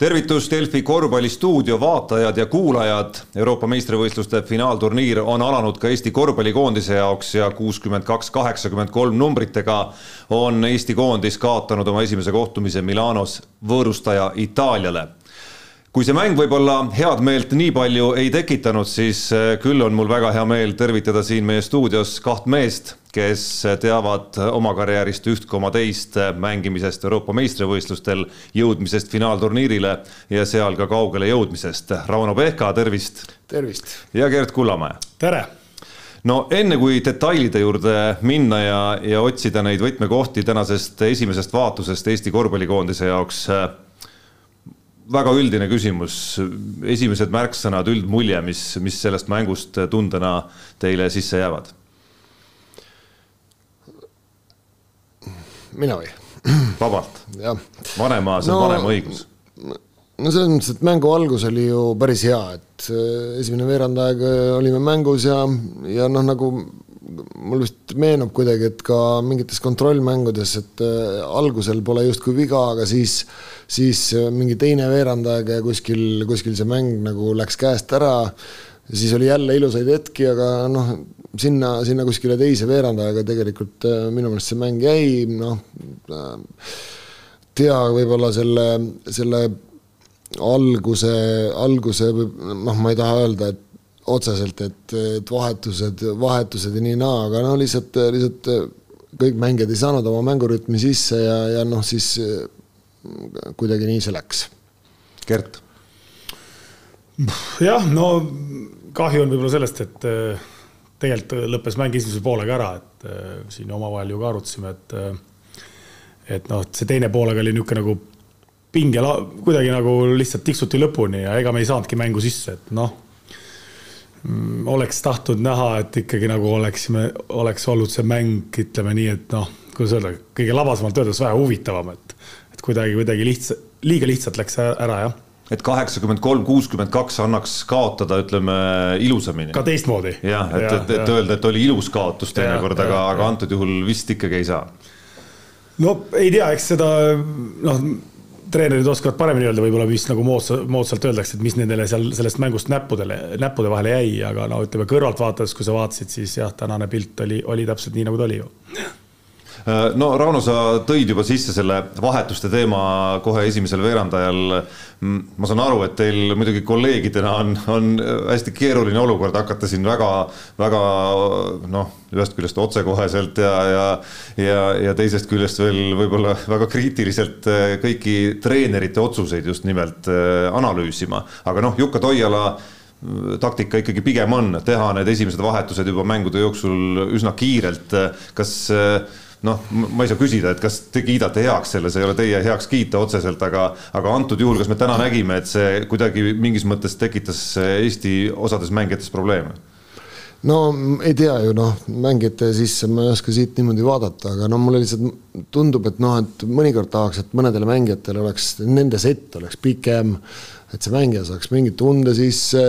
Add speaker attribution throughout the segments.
Speaker 1: tervitus Delfi korvpallistuudio vaatajad ja kuulajad. Euroopa meistrivõistluste finaalturniir on alanud ka Eesti korvpallikoondise jaoks ja kuuskümmend kaks, kaheksakümmend kolm numbritega on Eesti koondis kaotanud oma esimese kohtumise Milanos võõrustaja Itaaliale kui see mäng võib-olla head meelt nii palju ei tekitanud, siis äh, küll on mul väga hea meel tervitada siin meie stuudios kaht meest, kes teavad oma karjäärist üht koma teist mängimisest Euroopa meistrivõistlustel, jõudmisest finaalturniirile ja seal ka kaugele jõudmisest. Rauno Pehka, tervist.
Speaker 2: tervist.
Speaker 1: ja Gerd Kullamäe.
Speaker 3: tere
Speaker 1: no enne kui detailide juurde minna ja, ja otsida neid võtmekohti tänasest esimesest vaatusest Eesti korvpallikoondise jaoks väga üldine küsimus, esimesed märksõnad, üldmulje, mis, mis sellest mängust tundena teile sisse jäävad?
Speaker 2: mina või?
Speaker 1: vabalt. vanema, see on no, vanema õigus.
Speaker 2: no selles mõttes, et mängu algus oli ju päris hea, et äh, esimene veerandaeg äh, olime mängus ja, ja noh, nagu mul vist meenub kuidagi, et ka mingites kontrollmängudes, et äh, algusel pole justkui viga, aga siis, siis äh, mingi teine veerandaeg ja kuskil, kuskil see mäng nagu läks käest ära. siis oli jälle ilusaid hetki, aga noh, sinna, sinna kuskile teise veerandaega tegelikult äh, minu meelest see mäng jäi, noh. tea võib-olla selle, selle alguse, alguse, noh, ma ei taha öelda, et otseselt, et, et vahetused, vahetused ja nii naa, aga no lihtsalt, lihtsalt kõik mängijad ei saanud oma mängurütmi sisse ja, ja noh, siis kuidagi nii see läks.
Speaker 1: Gert.
Speaker 3: jah, no kahju on võib-olla sellest, et äh, tegelikult lõppes mäng esimese poolega ära, et äh, siin omavahel ju ka arutasime, et äh, et noh, et see teine poolega oli niisugune nagu pinge, kuidagi nagu lihtsalt tiksuti lõpuni ja ega me ei saanudki mängu sisse, et noh Mm, oleks tahtnud näha, et ikkagi nagu oleksime, oleks olnud see mäng, ütleme nii, et noh, kuidas öelda, kõige labasemalt öeldes vähe huvitavam, et, et kuidagi, kuidagi lihtsa, liiga lihtsalt läks ära, jah
Speaker 1: et kaheksakümmend kolm, kuuskümmend kaks annaks kaotada, ütleme ilusamini.
Speaker 3: ka teistmoodi.
Speaker 1: jah, et, et, et öelda, et oli ilus kaotus teinekord, aga, aga antud juhul vist ikkagi ei saa.
Speaker 3: no ei tea, eks seda noh treenerid oskavad paremini öelda võib-olla, mis nagu moodsa, moodsalt öeldakse, et mis nendele seal sellest mängust näppudele, näppude vahele jäi, aga no ütleme kõrvalt vaadates, kui sa vaatasid, siis jah, tänane pilt oli, oli täpselt nii, nagu ta oli ju
Speaker 1: no Rauno, sa tõid juba sisse selle vahetuste teema kohe esimesel veerandajal. Mm, ma saan aru, et teil muidugi kolleegidena on, on hästi keeruline olukord hakata siin väga-väga noh, ühest küljest otsekoheselt ja, ja, ja, ja teisest küljest veel võib-olla väga kriitiliselt äh, kõiki treenerite otsuseid just nimelt äh, analüüsima, aga noh, Jukka Toiala taktika ikkagi pigem on teha need esimesed vahetused juba mängude jooksul üsna kiirelt. kas noh, ma ei saa küsida, et kas te kiidate heaks selle, see ei ole teie heaks kiita otseselt, aga, aga antud juhul, kas me täna nägime, et see kuidagi mingis mõttes tekitas Eesti osades mängijates probleeme?
Speaker 2: no ei tea ju noh, mängijate sisse ma ei oska siit niimoodi vaadata, aga no mulle lihtsalt tundub, et noh, et mõnikord tahaks, et mõnedele mängijatele oleks, nende sett oleks pikem et see mängija saaks mingi tunde sisse,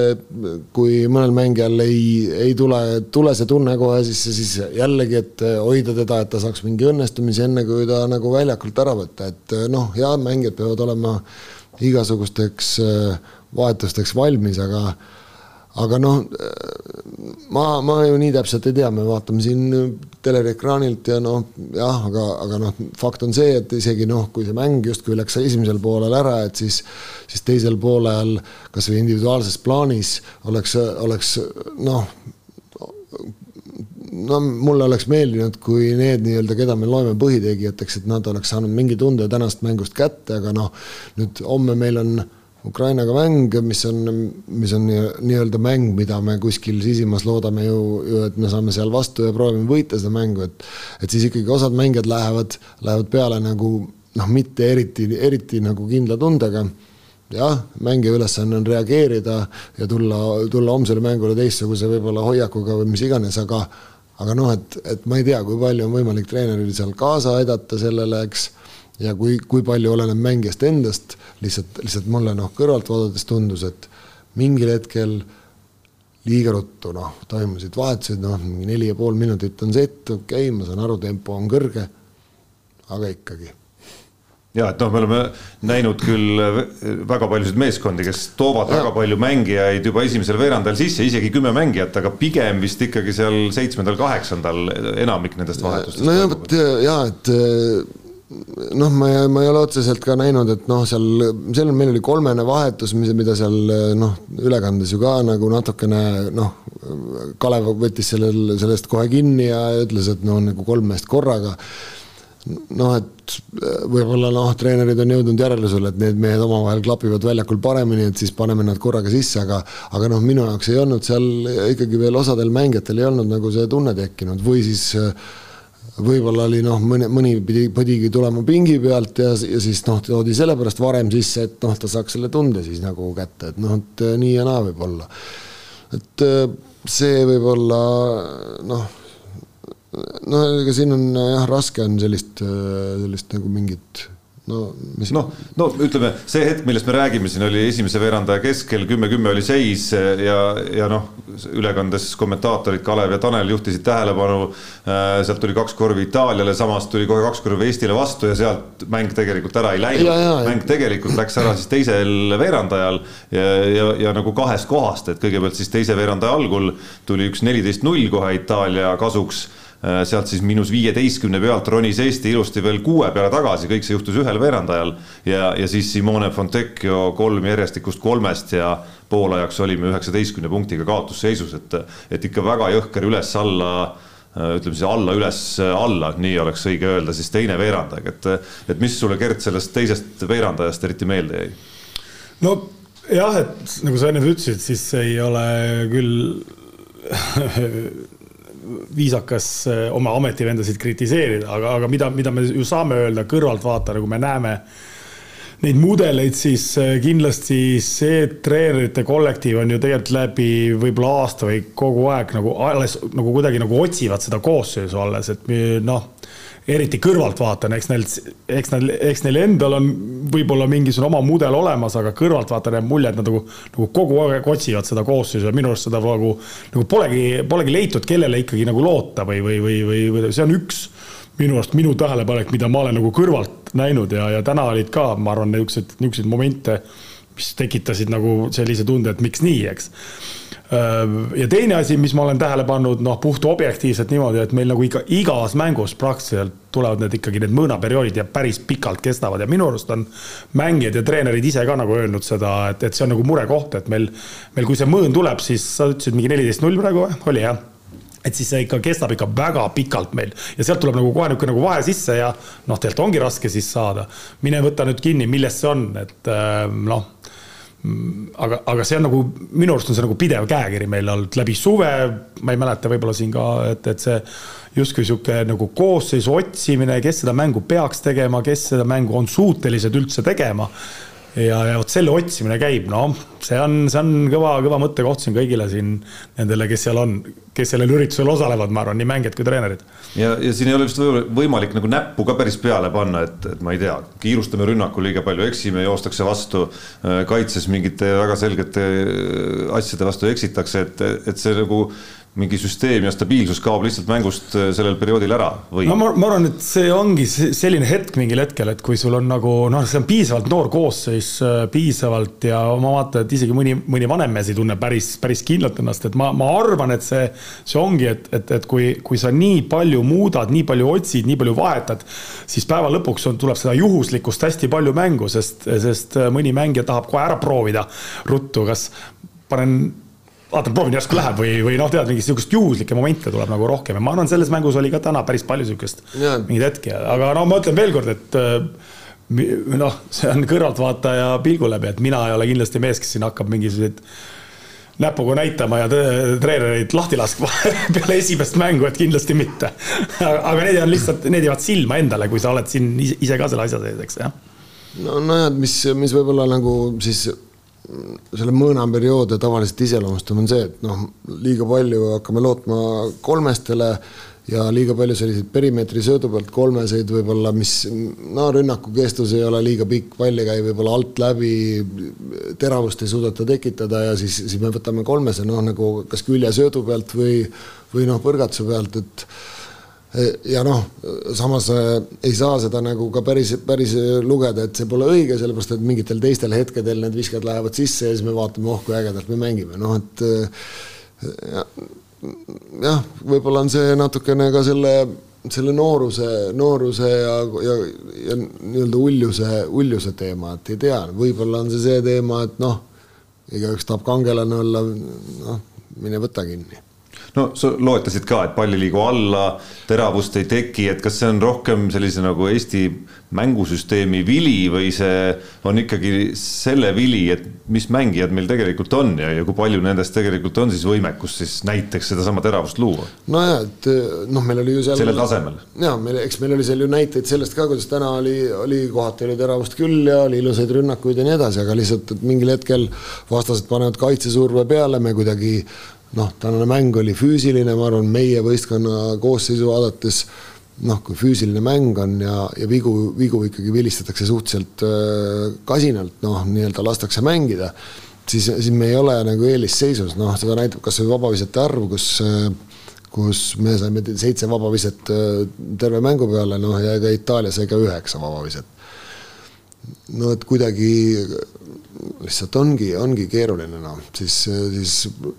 Speaker 2: kui mõnel mängijal ei, ei tule, tule see tunne kohe sisse, siis jällegi, et hoida teda, et ta saaks mingi õnnestumisi, enne kui ta nagu väljakult ära võtta, et noh, head mängijad peavad olema igasugusteks vahetusteks valmis, aga aga noh, ma, ma ju nii täpselt ei tea, me vaatame siin teleekraanilt ja noh, jah, aga, aga noh, fakt on see, et isegi noh, kui see mäng justkui läks esimesel poolel ära, et siis, siis teisel poolel kasvõi individuaalses plaanis oleks, oleks noh, no mulle oleks meeldinud, kui need nii-öelda, keda me loeme põhitegijateks, et nad oleks saanud mingi tunde tänast mängust kätte, aga noh, nüüd homme meil on Ukrainaga mäng, mis on, mis on nii-öelda mäng, mida me kuskil sisimas loodame ju, ju, et me saame seal vastu ja proovime võita seda mängu, et et siis ikkagi osad mängijad lähevad, lähevad peale nagu noh, mitte eriti, eriti nagu kindla tundega. jah, mängija ülesanne on reageerida ja tulla, tulla homsele mängule teistsuguse võib-olla hoiakuga või mis iganes, aga aga noh, et, et ma ei tea, kui palju on võimalik treeneril seal kaasa aidata sellele, eks ja kui, kui palju oleneb mängijast endast, lihtsalt, lihtsalt mulle noh, kõrvalt vaadates tundus, et mingil hetkel liiga ruttu noh, toimusid vahetused, noh, mingi neli ja pool minutit on sett, okei okay,, ma saan aru, tempo on kõrge, aga ikkagi
Speaker 1: ja et noh, me oleme näinud küll väga paljusid meeskondi, kes toovad ja. väga palju mängijaid juba esimesel veerandajal sisse, isegi kümme mängijat, aga pigem vist ikkagi seal seitsmendal-kaheksandal enamik nendest vahetustest.
Speaker 2: no ja, ja, et noh, ma, ma ei ole otseselt ka näinud, et noh, seal, seal meil oli kolmene vahetus, mis, mida seal noh, ülekandes ju ka nagu natukene noh, Kalev võttis sellel, sellest kohe kinni ja ütles, et noh, nagu kolm meest korraga. Noh, et võib-olla noh, treenerid on jõudnud järeldusele, et need mehed omavahel klapivad väljakul paremini, et siis paneme nad korraga sisse, aga aga noh, minu jaoks ei olnud seal ikkagi veel osadel mängijatel ei olnud nagu see tunne tekkinud. Või siis äh, võib-olla oli noh, mõni, mõni pidi, pidigi tulema pingi pealt ja, ja siis noh, toodi sellepärast varem sisse, et noh, ta saaks selle tunde siis nagu kätte, et noh, et äh, nii ja naa võib olla. et see võib olla noh no ega siin on jah, raske on sellist, sellist nagu mingit no
Speaker 1: mis noh, no ütleme, see hetk, millest me räägime, siin oli esimese veerandaja keskel, kümme-kümme oli seis ja, ja noh, ülekandes kommentaatorid Kalev ja Tanel juhtisid tähelepanu. Äh, sealt tuli kaks korvi Itaaliale, samas tuli kohe kaks korvi Eestile vastu ja sealt mäng tegelikult ära ei läinud. mäng tegelikult läks ära siis teisel veerandajal ja, ja, ja nagu kahest kohast, et kõigepealt siis teise veerandaja algul tuli üks neliteist null kohe Itaalia kasuks sealt siis miinus viieteistkümne pealt ronis Eesti ilusti veel kuue peale tagasi, kõik see juhtus ühel veerandajal ja, ja siis Simone Fontecchio kolm järjestikust kolmest ja poolajaks olime üheksateistkümne punktiga kaotusseisus, et, et ikka väga jõhker üles-alla äh, ütleme siis alla-üles-alla, nii oleks õige öelda, siis teine veerandaja, et, et mis sulle, Gert, sellest teisest veerandajast eriti meelde jäi?
Speaker 3: no jah, et nagu sa enne ütlesid, siis ei ole küll viisakas eh, oma ametivendasid kritiseerida, aga, aga mida, mida me ju saame öelda kõrvaltvaatajana, kui me näeme neid mudeleid, siis eh, kindlasti see treenerite kollektiiv on ju tegelikult läbi võib-olla aasta või kogu aeg nagu alles nagu kuidagi nagu otsivad seda koosseisu alles, et noh eriti kõrvaltvaatajana, eks neil, eks neil, eks neil endal on võib-olla mingisugune oma mudel olemas, aga kõrvaltvaatajana jääb mulje, et nad nagu, nagu kogu aeg otsivad seda koosseisu ja minu arust seda nagu, nagu polegi, polegi leitud, kellele ikkagi nagu loota või, või, või, või, või see on üks minu arust minu tähelepanek, mida ma olen nagu kõrvalt näinud ja, ja täna olid ka, ma arvan, niisuguseid, niisuguseid momente, mis tekitasid nagu sellise tunde, et miks nii, eks ja teine asi, mis ma olen tähele pannud, noh, puht objektiivselt niimoodi, et meil nagu ikka igas mängus praktiliselt tulevad need ikkagi need mõõnaperioodid ja päris pikalt kestavad ja minu arust on mängijad ja treenerid ise ka nagu öelnud seda, et, et see on nagu murekoht, et meil, meil kui see mõõn tuleb, siis sa ütlesid mingi neliteist null praegu või, oli jah? et siis see ikka kestab ikka väga pikalt meil ja sealt tuleb nagu kohe niisugune nagu vahe sisse ja noh, tegelikult ongi raske siis saada. mine võta nüüd kinni, milles see on, et noh aga, aga see on nagu, minu arust on see nagu pidev käekiri meil olnud läbi suve, ma ei mäleta, võib-olla siin ka, et, et see justkui niisugune nagu koosseisu otsimine, kes seda mängu peaks tegema, kes seda mängu on suutelised üldse tegema ja, ja vot selle otsimine käib, noh, see on, see on kõva, kõva mõttekoht siin kõigile siin nendele, kes seal on, kes sellel üritusel osalevad, ma arvan, nii mängijad kui treenerid.
Speaker 1: ja, ja siin ei ole vist võimalik nagu näppu ka päris peale panna, et, et ma ei tea, kiirustame rünnakul liiga palju, eksime, joostakse vastu, äh, kaitses mingite väga selgete äh, asjade vastu eksitakse, et, et see nagu mingi süsteem ja stabiilsus kaob lihtsalt mängust äh, sellel perioodil ära või?
Speaker 3: no ma, ma arvan, et see ongi selline hetk mingil hetkel, et kui sul on nagu noh, see on piisavalt noor koosseis, äh, piisavalt ja ma vaatan, et isegi mõni, mõni vanem mees ei tunne päris, päris kindlalt ennast, et ma, ma arvan, et see, see ongi, et, et, et kui, kui sa nii palju muudad, nii palju otsid, nii palju vahetad, siis päeva lõpuks on, tuleb seda juhuslikkust hästi palju mängu, sest, sest mõni mängija tahab kohe ära proovida ruttu, kas panen vaatan, proovin, järsku läheb või, või noh, tead, mingit sihukest juhuslikke momente tuleb nagu rohkem ja ma arvan, selles mängus oli ka täna päris palju sihukest mingeid hetki, aga no ma ütlen veelkord, et äh, noh, see on kõrvaltvaataja pilgu läbi, et mina ei ole kindlasti mees, kes siin hakkab mingisuguseid näpuga näitama ja treenereid lahti laskma peale esimest mängu, et kindlasti mitte. aga need on lihtsalt, need jäävad silma endale, kui sa oled siin ise ka selle asja sees, eks jah.
Speaker 2: no nojah, mis, mis võib-olla nagu siis selle mõõnaperioode tavaliselt iseloomustab, on see, et noh, liiga palju hakkame lootma kolmestele ja liiga palju selliseid perimeetri söödu pealt kolmeseid võib-olla, mis no rünnaku kestus ei ole liiga pikk, pall ei käi võib-olla alt läbi, teravust ei suudeta tekitada ja siis, siis me võtame kolmese noh, nagu kas küljesöödu pealt või, või noh, põrgatuse pealt, et ja noh, samas ei saa seda nagu ka päris, päris lugeda, et see pole õige, sellepärast et mingitel teistel hetkedel need visked lähevad sisse ja siis me vaatame, oh kui ägedalt me mängime, noh et jah, võib-olla on see natukene ka selle, selle nooruse, nooruse ja, ja, ja nii-öelda uljuse, uljuse teema, et ei tea, võib-olla on see see teema, et noh, igaüks tahab kangelane olla, noh, mine võta kinni
Speaker 1: no sa loetasid ka, et pall ei liigu alla, teravust ei teki, et kas see on rohkem sellise nagu Eesti mängusüsteemi vili või see on ikkagi selle vili, et mis mängijad meil tegelikult on ja, ja kui palju nendest tegelikult on siis võimekus siis näiteks sedasama teravust luua?
Speaker 2: nojah, et noh, meil oli ju seal
Speaker 1: sellel tasemel.
Speaker 2: ja meil, eks meil oli seal ju näiteid sellest ka, kuidas täna oli, oli kohati oli teravust küll ja oli ilusaid rünnakuid ja nii edasi, aga lihtsalt, et mingil hetkel vastased panevad kaitsesurve peale, me kuidagi noh, tänane mäng oli füüsiline, ma arvan, meie võistkonna koosseisu vaadates noh, kui füüsiline mäng on ja, ja vigu, vigu ikkagi vilistatakse suhteliselt äh, kasinalt, noh, nii-öelda lastakse mängida, siis, siis me ei ole nagu eelisseisus, noh, seda näitab kas või vabavisete arv, kus äh, kus me saime seitse vabaviset äh, terve mängu peale, noh, ja ega Itaalia sai ka üheksa vabaviset. No et kuidagi lihtsalt ongi, ongi keeruline, noh, siis, siis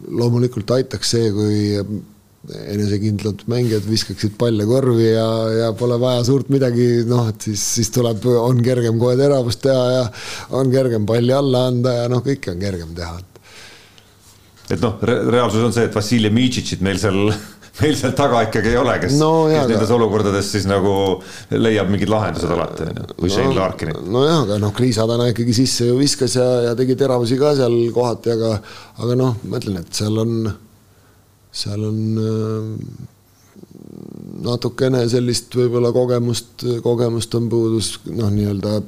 Speaker 2: loomulikult aitaks see, kui enesekindlad mängijad viskaksid palle korvi ja, ja pole vaja suurt midagi, noh, et siis, siis tuleb, on kergem kohe teravust teha ja on kergem palli alla anda ja noh, kõike on kergem teha.
Speaker 1: et noh re, reaalsus on see, et Vassiljev Mitšitšit meil seal meil seal taga ikkagi ei ole, kes no,, kes nendes aga... olukordades siis nagu leiab mingid lahendused alati, on ju, või no, Shane Larkini.
Speaker 2: nojah, aga noh, Kriisa täna ikkagi sisse ju viskas ja, ja tegi teravusi ka seal kohati, aga, aga noh, ma ütlen, et seal on, seal on äh, natukene sellist võib-olla kogemust, kogemust on puudus noh, nii-öelda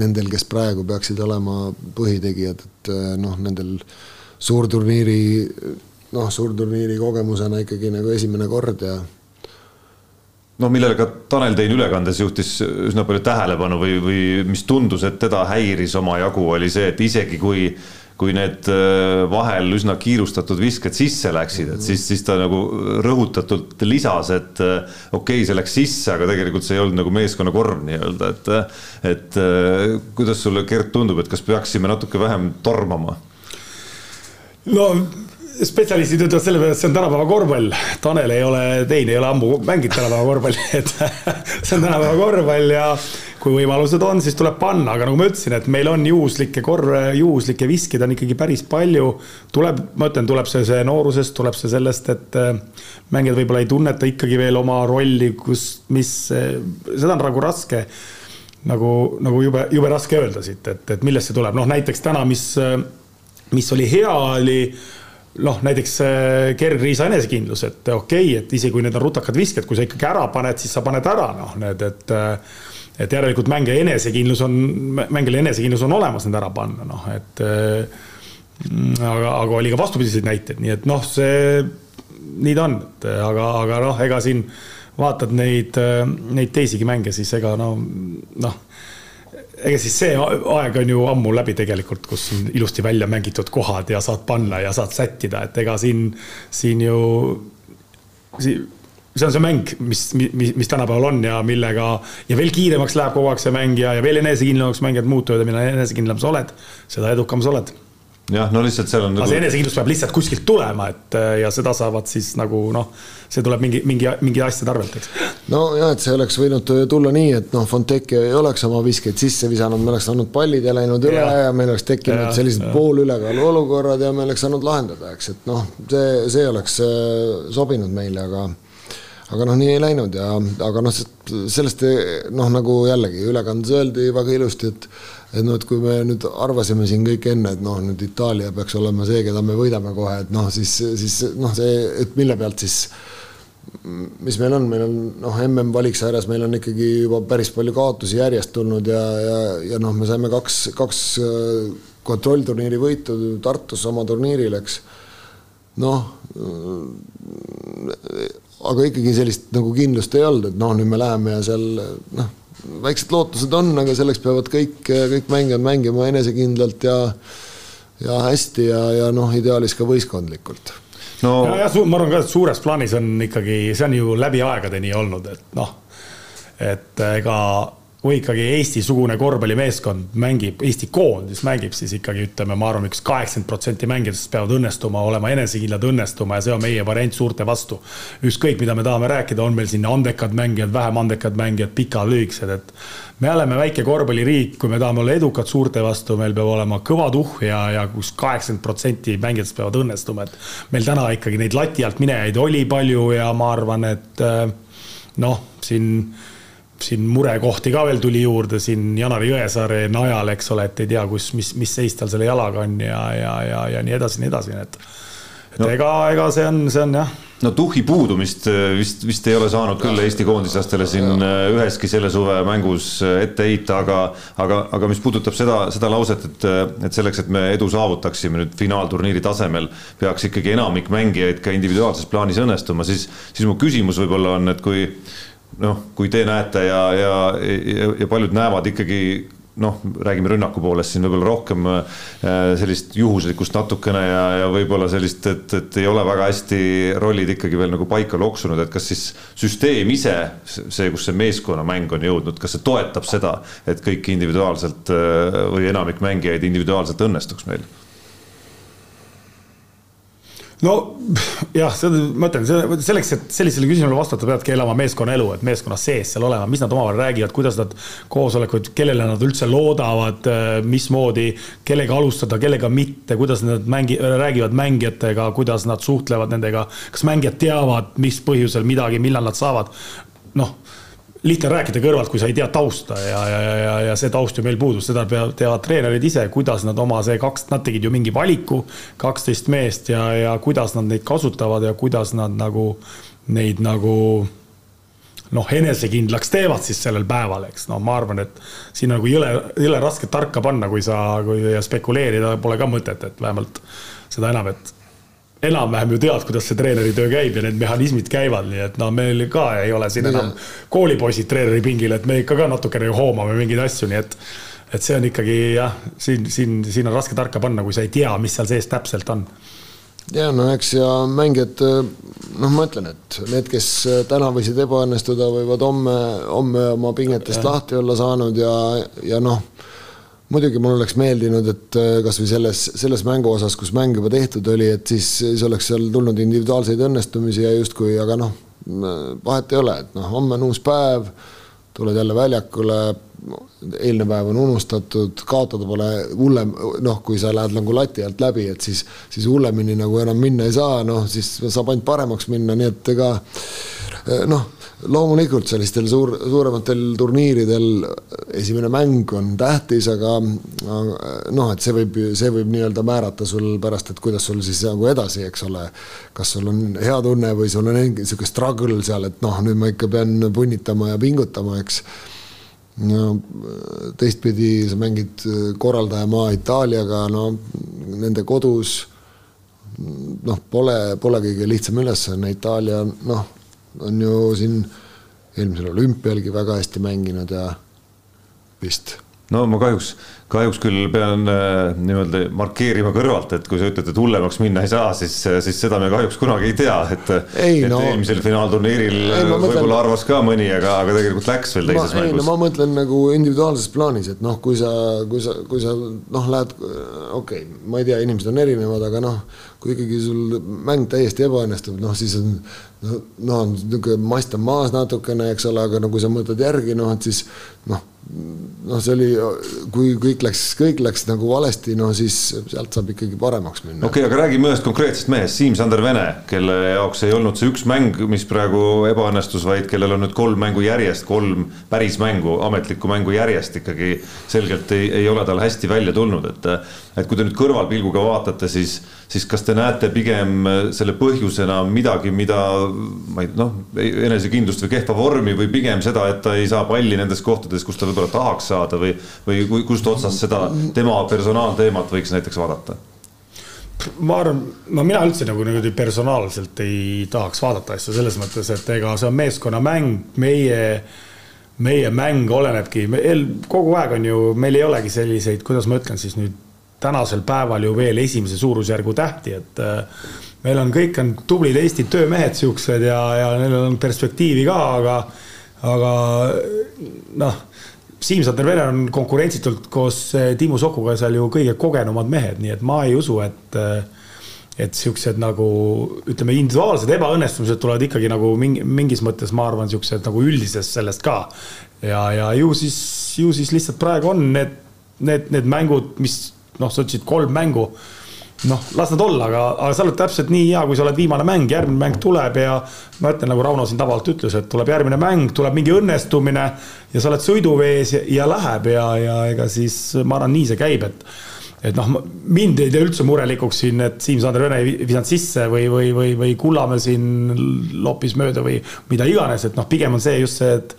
Speaker 2: nendel, kes praegu peaksid olema põhitegijad, et äh, noh, nendel suurturniiri noh, suurturniiri kogemusena ikkagi nagu esimene kord ja
Speaker 1: no millele ka Tanel Tein ülekandes juhtis üsna palju tähelepanu või, või mis tundus, et teda häiris omajagu, oli see, et isegi kui kui need äh, vahel üsna kiirustatud visked sisse läksid, et siis, siis ta nagu rõhutatult lisas, et äh, okei okay,, see läks sisse, aga tegelikult see ei olnud nagu meeskonnakorv nii-öelda, et et äh, kuidas sulle, Gert, tundub, et kas peaksime natuke vähem tormama?
Speaker 3: no spetsialistid ütlevad selle peale, et see on tänapäeva korvpall. Tanel ei ole, Tein ei ole ammu mänginud tänapäeva korvpalli, et see on tänapäeva korvpall ja kui võimalused on, siis tuleb panna, aga nagu ma ütlesin, et meil on juhuslikke korve, juhuslikke viskeid on ikkagi päris palju. tuleb, ma ütlen, tuleb see, see noorusest, tuleb see sellest, et äh, mängijad võib-olla ei tunneta ikkagi veel oma rolli, kus, mis, äh, seda on nagu raske nagu, nagu jube, jube raske öelda siit, et, et millest see tuleb, noh näiteks täna, mis, äh, mis oli hea, oli noh, näiteks Gerg Riisa enesekindlus, et okei okay,, et isegi kui need on rutakad visked, kui sa ikkagi ära paned, siis sa paned ära, noh, need, et et järelikult mängija enesekindlus on, mängijal enesekindlus on olemas need ära panna, noh, et aga, aga oli ka vastupidiseid näiteid, nii et noh, see, nii ta on, et aga, aga noh, ega siin vaatad neid, neid teisigi mänge, siis ega no noh ega siis see aeg on ju ammu läbi tegelikult, kus on ilusti välja mängitud kohad ja saad panna ja saad sättida, et ega siin, siin ju see on see mäng, mis, mis, mis tänapäeval on ja millega ja veel kiiremaks läheb kogu aeg see mäng ja, ja veel enesekindlamaks mängijad muutuvad ja mida enesekindlam sa oled, seda edukam sa oled
Speaker 1: jah, no lihtsalt seal on.
Speaker 3: aga nagu... see enesekindlus peab lihtsalt kuskilt tulema, et ja seda saavad siis nagu noh, see tuleb mingi, mingi, mingi asjade arvelt, eks.
Speaker 2: nojah, et see oleks võinud tulla nii, et noh, Fontecchio ei oleks oma viskeid sisse visanud, me oleks andnud pallid ja läinud üle ja, ja meil oleks tekkinud ja, sellised poolülekaalu olukorrad ja me oleks saanud lahendada, eks, et noh, see, see oleks äh, sobinud meile, aga aga noh, nii ei läinud ja, aga noh, sellest noh, nagu jällegi ülekandes öeldi väga ilusti, et et noh, et kui me nüüd arvasime siin kõik enne, et noh, nüüd Itaalia peaks olema see, keda me võidame kohe, et noh, siis, siis noh, see, et mille pealt siis mis meil on, meil on noh, mm valiksarjas meil on ikkagi juba päris palju kaotusi järjest tulnud ja, ja, ja noh, me saime kaks, kaks äh, kontrollturniiri võitu Tartus oma turniiril, eks. noh, aga ikkagi sellist nagu kindlust ei olnud, et noh, nüüd me läheme ja seal noh väiksed lootused on, aga selleks peavad kõik, kõik mängijad mängima enesekindlalt ja ja hästi ja, ja noh, ideaalis ka võistkondlikult.
Speaker 3: no ja, ja ma arvan ka, et suures plaanis on ikkagi, see on ju läbi aegade nii olnud, et noh, et ega kui ikkagi Eesti-sugune korvpallimeeskond mängib, Eesti koondis mängib, siis ikkagi ütleme, ma arvan, üks kaheksakümmend protsenti mängijatest peavad õnnestuma, olema enesekindlad, õnnestuma ja see on meie variant suurte vastu. ükskõik, mida me tahame rääkida, on meil siin andekad mängijad, vähem andekad mängijad, pikad, lühikesed, et me oleme väike korvpalliriik, kui me tahame olla edukad suurte vastu, meil peab olema kõva tuhh ja, ja kus kaheksakümmend protsenti mängijatest peavad õnnestuma, et meil täna ikkagi neid lati alt minejaid oli palju ja ma arvan, et noh, siin siin murekohti ka veel tuli juurde siin Janari Jõesaare najal, eks ole, et ei tea, kus, mis, mis seis tal selle jalaga on ja, ja, ja, ja nii edasi, nii edasi, et et no. ega, ega see on, see on jah.
Speaker 1: no tuhhi puudumist äh, vist, vist ei ole saanud küll Eesti koondislastele siin äh, üheski selle suve mängus äh, ette heita, aga, aga, aga mis puudutab seda, seda lauset, et, et selleks, et me edu saavutaksime nüüd finaalturniiri tasemel, peaks ikkagi enamik mängijaid ka individuaalses plaanis õnnestuma, siis, siis mu küsimus võib-olla on, et kui noh, kui te näete ja, ja, ja, ja paljud näevad ikkagi noh, räägime rünnaku poolest siin võib-olla rohkem äh, sellist juhuslikkust natukene ja, ja võib-olla sellist, et, et ei ole väga hästi rollid ikkagi veel nagu paika loksunud, et kas siis süsteem ise, see, kus see meeskonnamäng on jõudnud, kas see toetab seda, et kõik individuaalselt äh, või enamik mängijaid individuaalselt õnnestuks meil?
Speaker 3: No jah, ma ütlen, selleks, et sellisele küsimusele vastata, peadki elama meeskonnaelu, et meeskonna sees seal olema, mis nad omavahel räägivad, kuidas nad koosolekuid, kellele nad üldse loodavad, mismoodi, kellega alustada, kellega mitte, kuidas nad mängi-, räägivad mängijatega, kuidas nad suhtlevad nendega, kas mängijad teavad, mis põhjusel midagi, millal nad saavad. noh lihtne rääkida kõrvalt, kui sa ei tea tausta ja, ja, ja, ja see taust ju meil puudus, seda peavad, teavad treenerid ise, kuidas nad oma see kaks, nad tegid ju mingi valiku, kaksteist meest ja, ja kuidas nad neid kasutavad ja kuidas nad nagu neid nagu noh, enesekindlaks teevad siis sellel päeval, eks. No ma arvan, et siin nagu jõle, jõle raske tarka panna, kui sa, kui spekuleerida pole ka mõtet, et vähemalt seda enam, et enam-vähem ju tead, kuidas see treeneritöö käib ja need mehhanismid käivad, nii et no meil ka ei ole siin enam koolipoisid treeneri pingil, et me ikka ka natukene hoomame mingeid asju, nii et et see on ikkagi jah, siin, siin, siin on raske tarka panna, kui sa ei tea, mis seal sees täpselt on
Speaker 2: ja no eks ja mängijad, noh, ma ütlen, et need, kes täna võisid ebaõnnestuda, võivad homme, homme oma pingetest ja. lahti olla saanud ja, ja noh muidugi mul oleks meeldinud, et äh, kasvõi selles, selles mängu osas, kus mäng juba tehtud oli, et siis, siis oleks seal tulnud individuaalseid õnnestumisi ja justkui, aga noh, vahet ei ole, et noh, homme on uus päev, tuled jälle väljakule, eilne päev on unustatud, kaotada pole hullem, noh, kui sa lähed nagu lati alt läbi, et siis, siis hullemini nagu enam minna ei saa, noh, siis saab ainult paremaks minna, nii et ega noh loomulikult sellistel suur, suurematel turniiridel esimene mäng on tähtis, aga noh, et see võib, see võib nii-öelda määrata sul pärast, et kuidas sul siis nagu edasi, eks ole. kas sul on hea tunne või sul on niisugune struggle seal, et noh, nüüd ma ikka pean punnitama ja pingutama, eks. no teistpidi sa mängid korraldajamaa Itaaliaga, no nende kodus noh, pole, pole kõige lihtsam ülesanne, Itaalia noh on ju siin eelmisel olümpialgi väga hästi mänginud ja vist.
Speaker 1: no ma kahjuks kahjuks küll pean äh, nii-öelda markeerima kõrvalt, et kui sa ütled, et hullemaks minna ei saa, siis, äh, siis seda me kahjuks kunagi ei tea, et. et no, eelmisel finaalturniiril võib-olla arvas ka mõni, aga, aga tegelikult läks veel teises
Speaker 2: ma,
Speaker 1: mängus.
Speaker 2: No, ma mõtlen nagu individuaalses plaanis, et noh, kui sa, kui sa, kui sa noh, lähed, okei okay,, ma ei tea, inimesed on erinevad, aga noh, kui ikkagi sul mäng täiesti ebaõnnestub, noh siis on noh, no niisugune mast on maas natukene, eks ole, aga no kui sa mõtled järgi, noh et siis noh, noh, see oli, kui kõik läks, kõik läks nagu valesti, no siis sealt saab ikkagi paremaks minna.
Speaker 1: okei okay,, aga räägime ühest konkreetsest mehest, Siim-Sander Vene, kelle jaoks ei olnud see üks mäng, mis praegu ebaõnnestus, vaid kellel on nüüd kolm mängu järjest, kolm päris mängu, ametlikku mängu järjest ikkagi selgelt ei, ei ole tal hästi välja tulnud, et et kui te nüüd kõrvalpilguga vaatate, siis, siis kas te näete pigem selle põhjusena midagi, mida ma ei noh, enesekindlust või kehva vormi või pigem seda, et ta ei saa palli nendes kohtades, kus ta võib-olla tahaks saada või, või kust otsast seda tema personaalteemat võiks näiteks vaadata?
Speaker 3: ma arvan, no mina üldse nagu niimoodi personaalselt ei tahaks vaadata asju selles mõttes, et ega see on meeskonnamäng, meie, meie mäng olenebki, kogu aeg on ju, meil ei olegi selliseid, kuidas ma ütlen siis nüüd tänasel päeval ju veel esimese suurusjärgu tähti, et meil on, kõik on tublid Eesti töömehed siuksed ja, ja neil on perspektiivi ka, aga, aga noh Siim-Sander Vene on konkurentsitult koos Tiimu Sokuga seal ju kõige kogenumad mehed, nii et ma ei usu, et et siuksed nagu ütleme, individuaalsed ebaõnnestumised tulevad ikkagi nagu mingi, mingis mõttes, ma arvan, siuksed nagu üldisest sellest ka. ja, ja ju siis, ju siis lihtsalt praegu on need, need, need mängud, mis noh, sa ütlesid kolm mängu. Noh, las nad olla, aga, aga sa oled täpselt nii hea, kui sa oled viimane mäng, järgmine mäng tuleb ja ma ütlen, nagu Rauno siin tabavalt ütles, et tuleb järgmine mäng, tuleb mingi õnnestumine ja sa oled sõiduvees ja, ja läheb ja, ja ega siis ma arvan, nii see käib, et et noh, mind ei tee üldse murelikuks siin, et Siim-Sander Vene ei visanud sisse või, või, või, või Kullamäe siin loppis mööda või mida iganes, et noh, pigem on see just see, et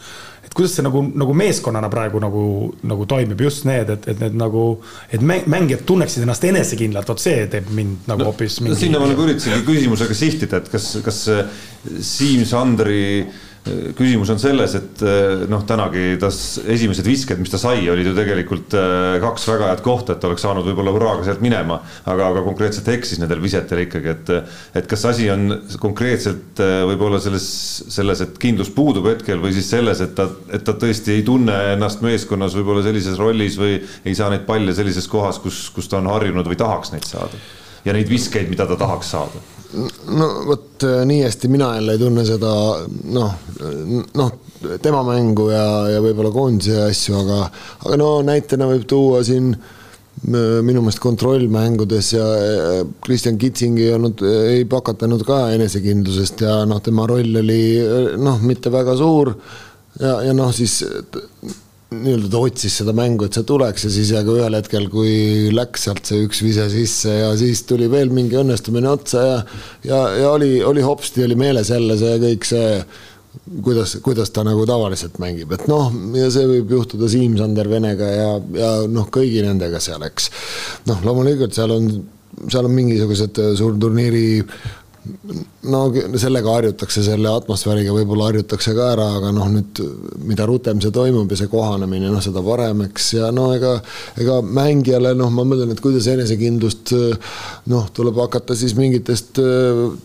Speaker 3: kuidas see nagu, nagu meeskonnana praegu nagu, nagu toimib, just need, et, et need nagu, et mängijad tunneksid ennast enesekindlalt, vot see teeb mind nagu hoopis
Speaker 1: no, mingi... sinna ma nagu üritasingi küsimusega sihtida, et kas, kas Siim-Sandri äh, küsimus on selles, et eh, noh, tänagi tas esimesed visked, mis ta sai, olid ju tegelikult eh, kaks väga head kohta, et oleks saanud võib-olla hurraaga sealt minema, aga, aga konkreetselt eksis nendel visetel ikkagi, et et kas asi on konkreetselt eh, võib-olla selles, selles, et kindlus puudub hetkel või siis selles, et ta, et ta tõesti ei tunne ennast meeskonnas võib-olla sellises rollis või ei saa neid palle sellises kohas, kus, kus ta on harjunud või tahaks neid saada. Ja neid viskeid, mida ta tahaks saada
Speaker 2: no vot äh, nii hästi mina jälle ei tunne seda noh, noh tema mängu ja, ja võib-olla koondise asju, aga, aga no näitena võib tuua siin äh, minu meelest kontrollmängudes ja Kristjan Kitsing ei olnud, ei pakatanud ka enesekindlusest ja noh, tema roll oli noh, mitte väga suur. ja, ja noh, siis nii-öelda ta otsis seda mängu, et see tuleks ja siis aga ühel hetkel, kui läks sealt see üks vise sisse ja siis tuli veel mingi õnnestumine otsa ja ja, ja oli, oli hopsti, oli meeles jälle see kõik see, kuidas, kuidas ta nagu tavaliselt mängib, et noh, ja see võib juhtuda Siim-Sander Venega ja, ja noh, kõigi nendega seal, eks. noh, loomulikult seal on, seal on mingisugused suurturniiri no sellega harjutakse, selle atmosfääriga võib-olla harjutakse ka ära, aga noh, nüüd mida rutem see toimub ja see kohanemine, noh, seda parem, eks, ja no ega, ega mängijale noh, ma mõtlen, et kuidas enesekindlust noh, tuleb hakata siis mingitest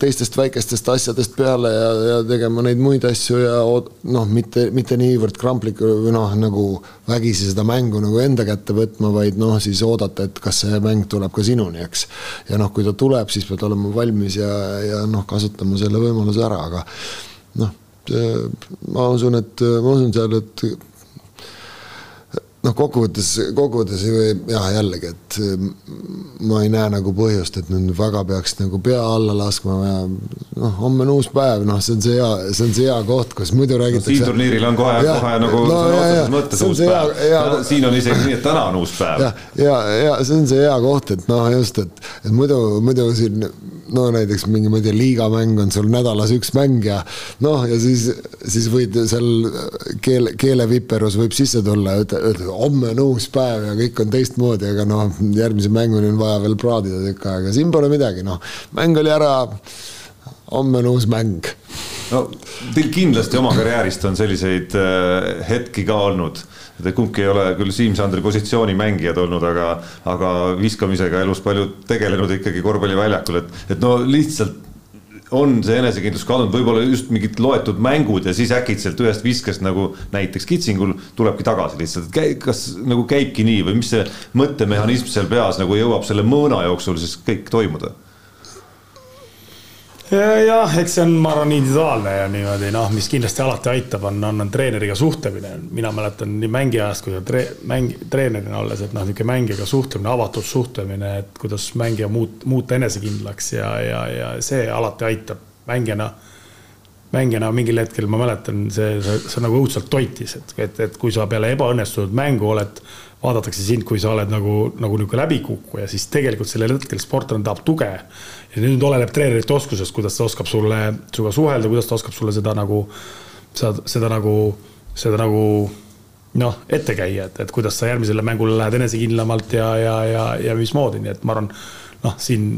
Speaker 2: teistest väikestest asjadest peale ja, ja tegema neid muid asju ja noh, mitte, mitte niivõrd kramplik või noh, nagu vägisi seda mängu nagu enda kätte võtma, vaid noh, siis oodata, et kas see mäng tuleb ka sinuni, eks. ja noh, kui ta tuleb, siis pead olema valmis ja, ja noh, kasutama selle võimaluse ära, aga noh, ma usun, et ma usun seal, et noh, kokkuvõttes, kokkuvõttes jah, jällegi, et ma ei näe nagu põhjust, et nüüd väga peaks nagu pea alla laskma ja noh, homme on uus päev, noh, see on see hea, see on see hea koht, kus muidu räägitakse
Speaker 1: no,. siin turniiril on kohe, kohe nagu no, sõna otseses mõttes uus päev. Ja, siin on isegi nii, et täna on uus päev.
Speaker 2: ja, ja, ja see on see hea koht, et noh, just, et, et muidu, muidu siin no näiteks mingi, ma ei tea, liigamäng on sul nädalas üks mäng ja noh, ja siis, siis võid seal keele, keeleviperus võib sisse tulla ja öelda, homme on uus päev ja kõik on teistmoodi, aga noh, järgmise mänguni on vaja veel praadida tükk aega, siin pole midagi, noh, mäng oli ära. homme on uus mäng.
Speaker 1: no teil kindlasti oma karjäärist on selliseid äh, hetki ka olnud et kumbki ei ole küll Siim-Sandri positsiooni mängijad olnud, aga, aga viskamisega elus palju tegelenud ikkagi korvpalliväljakul, et, et no lihtsalt on see enesekindlus kadunud, võib-olla just mingid loetud mängud ja siis äkitselt ühest viskest nagu näiteks Kitsingul tulebki tagasi lihtsalt, et kas nagu käibki nii või mis see mõttemehhanism seal peas nagu jõuab selle mõõna jooksul siis kõik toimuda
Speaker 3: jah, eks see on, ma arvan, individuaalne ja niimoodi noh, mis kindlasti alati aitab, on, on, on treeneriga suhtlemine. mina mäletan nii mängiajast kui ka tre, mäng, treenerina olles, et noh, niisugune mängijaga suhtlemine, avatud suhtlemine, et kuidas mängija muut-, muuta enesekindlaks ja, ja, ja see alati aitab mängijana mängijana mingil hetkel ma mäletan, see, see, see nagu õudselt toitis, et, et, et kui sa peale ebaõnnestunud mängu oled, vaadatakse sind, kui sa oled nagu, nagu niisugune läbikukkuja, siis tegelikult sellel hetkel sportlane tahab tuge. Ja nüüd oleneb treenerite oskusest, kuidas ta oskab sulle, sinuga suhelda, kuidas ta oskab sulle seda nagu, seda, seda nagu, seda nagu noh, ette käia, et, et kuidas sa järgmisele mängule lähed enesekindlamalt ja, ja, ja, ja mismoodi, nii et ma arvan, noh, siin,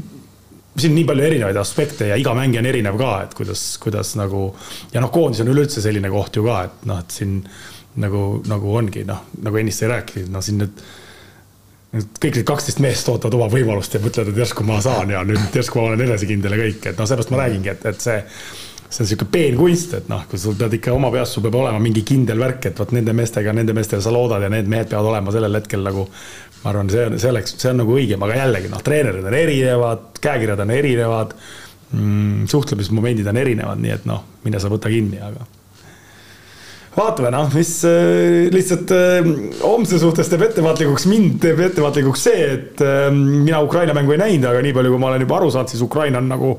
Speaker 3: siin nii palju erinevaid aspekte ja iga mängija on erinev ka, et kuidas, kuidas nagu ja noh, koondis on üleüldse selline koht ju ka, et noh, et siin nagu, nagu ongi noh, nagu ennist sai rääkinud, noh siin nüüd kõik need kaksteist meest ootavad oma võimalust ja mõtlevad, et järsku ma saan ja nüüd järsku ma olen enesekindel ja kõik, et noh, seepärast ma räägingi, et, et see see on sihuke peenkunst, et noh, kui sul pead ikka oma peas, sul peab olema mingi kindel värk, et vot nende meestega, nende meestele sa loodad ja need mehed peavad olema sellel hetkel nagu. ma arvan, see on, see oleks, see on nagu õigem, aga jällegi noh, treenerid on erinevad, käekirjad on erinevad mm,. suhtlemismomendid on erinevad, nii et noh, mine sa võta kinni, aga vaatame noh, mis äh, lihtsalt äh, homse suhtes teeb ettevaatlikuks, mind teeb ettevaatlikuks see, et äh, mina Ukraina mängu ei näinud, aga nii palju, kui ma olen juba aru saanud, siis Ukraina on nagu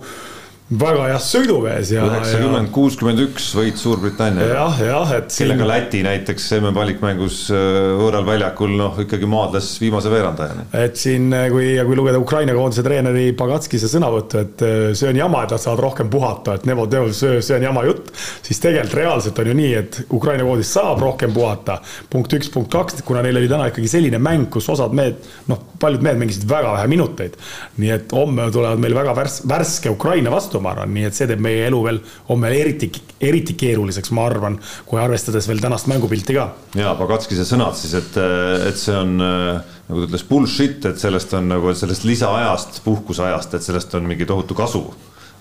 Speaker 3: väga hea sõidumees ja.
Speaker 1: üheksakümmend, kuuskümmend üks võit Suurbritannia.
Speaker 3: jah, jah, et.
Speaker 1: kellega siin... Läti näiteks MM-valikmängus äh, võõral väljakul noh, ikkagi maadles viimase veerandajani.
Speaker 3: et siin, äh, kui, kui lugeda Ukraina koondise treeneri Pagatskise sõnavõttu, et äh, see on jama, et nad saavad rohkem puhata, et nemad see, see on jama jutt. siis tegelikult reaalselt on ju nii, et Ukraina koondis saab rohkem puhata. punkt üks, punkt kaks, kuna neil oli täna ikkagi selline mäng, kus osad mehed, noh, paljud mehed mängisid väga vähe minuteid. nii et homme tulevad meil väga värs-, värske Ukraina vastu ma arvan, nii et see teeb meie elu veel homme eriti, eriti keeruliseks, ma arvan, kui arvestades veel tänast mängupilti ka.
Speaker 1: ja Pagatskise sõnad siis, et, et see on nagu ta ütles, bullshit, et sellest on nagu sellest lisaajast, puhkuseajast, et sellest on mingi tohutu kasu